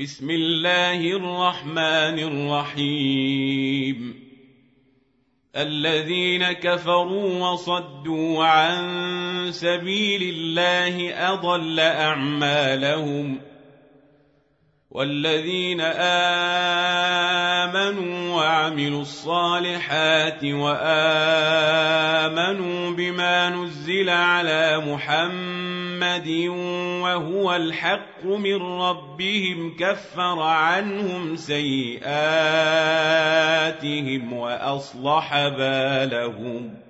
بسم الله الرحمن الرحيم. الذين كفروا وصدوا عن سبيل الله أضل أعمالهم. والذين آمنوا وعملوا الصالحات وآمنوا بما نزل على محمد وهو الحق من ربهم كفر عنهم سيئاتهم وأصلح بالهم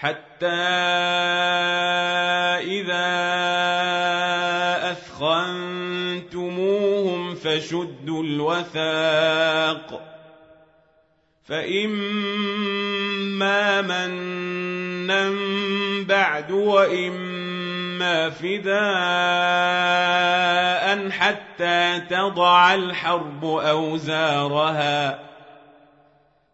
حتى إذا أثخنتموهم فشدوا الوثاق فإما منا بعد وإما فداء حتى تضع الحرب أوزارها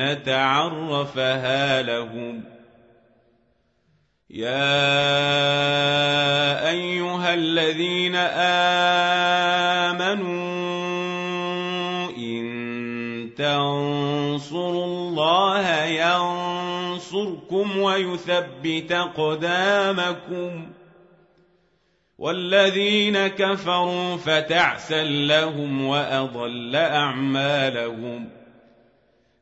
الجنة عرفها لهم. يا أيها الذين آمنوا إن تنصروا الله ينصركم ويثبت أقدامكم ۖ. والذين كفروا فتعسا لهم وأضل أعمالهم.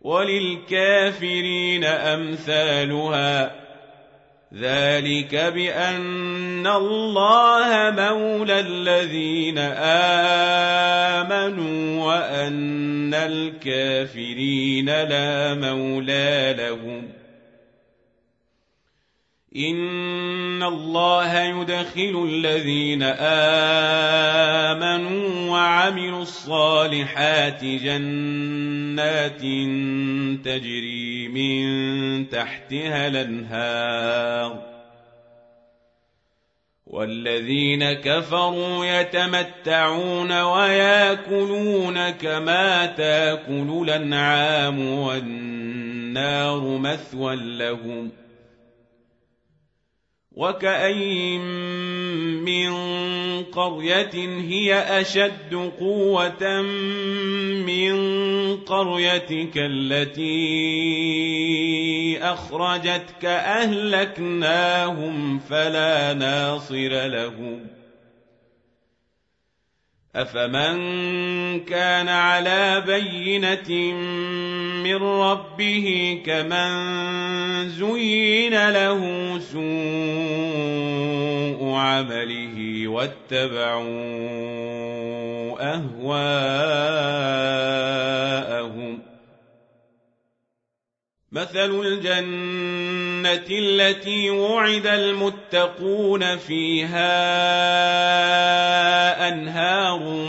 وللكافرين أمثالها. ذلك بأن الله مولى الذين آمنوا وأن الكافرين لا مولى لهم. إن الله يدخل الذين آمنوا وعملوا الصالحات جنات تجري من تحتها الأنهار والذين كفروا يتمتعون وياكلون كما تاكل الأنعام والنار مثوى لهم ۖ وكاين من قريه هي اشد قوه من قريتك التي اخرجتك اهلكناهم فلا ناصر لهم افمن كان على بينه من ربه كمن زين له سوء عمله واتبعوا أهواءهم. مثل الجنة التي وعد المتقون فيها أنهار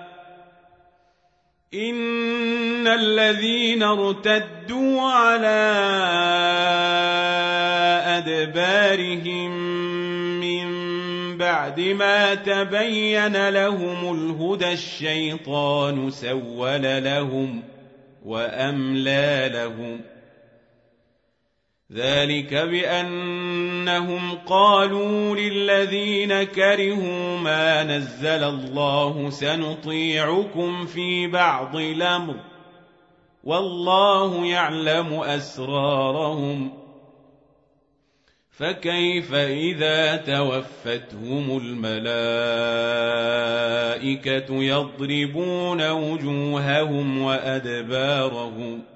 إن الذين ارتدوا على أدبارهم من بعد ما تبين لهم الهدى الشيطان سول لهم وأملى لهم ذلك بأنهم قالوا للذين كرهوا ما نزل الله سنطيعكم في بعض الأمر والله يعلم أسرارهم فكيف إذا توفتهم الملائكة يضربون وجوههم وأدبارهم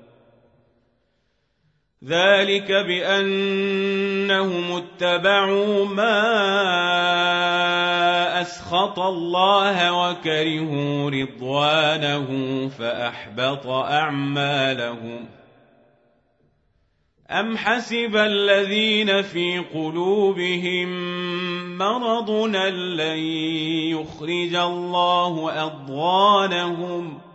ذلك بأنهم اتبعوا ما أسخط الله وكرهوا رضوانه فأحبط أعمالهم. أم حسب الذين في قلوبهم مرض لن يخرج الله أضغانهم ۖ؟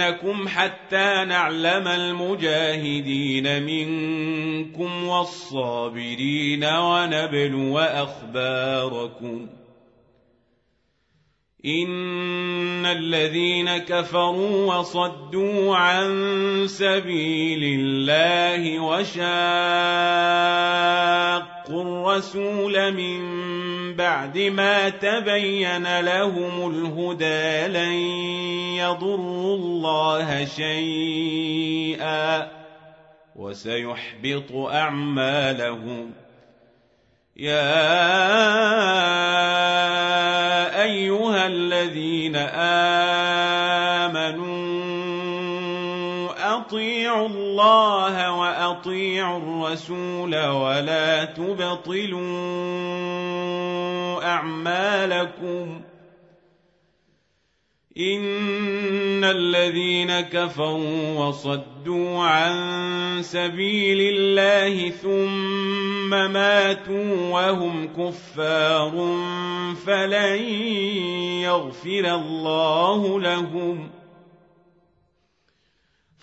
ولنبلونكم حتى نعلم المجاهدين منكم والصابرين ونبلو اخباركم ان الذين كفروا وصدوا عن سبيل الله وشاقوا الرسول من بعد ما تبين لهم الهدى لن يضروا الله شيئا. وسيحبط أعمالهم. يا أيها الذين آمنوا اطيعوا الله واطيعوا الرسول ولا تبطلوا اعمالكم ان الذين كفروا وصدوا عن سبيل الله ثم ماتوا وهم كفار فلن يغفر الله لهم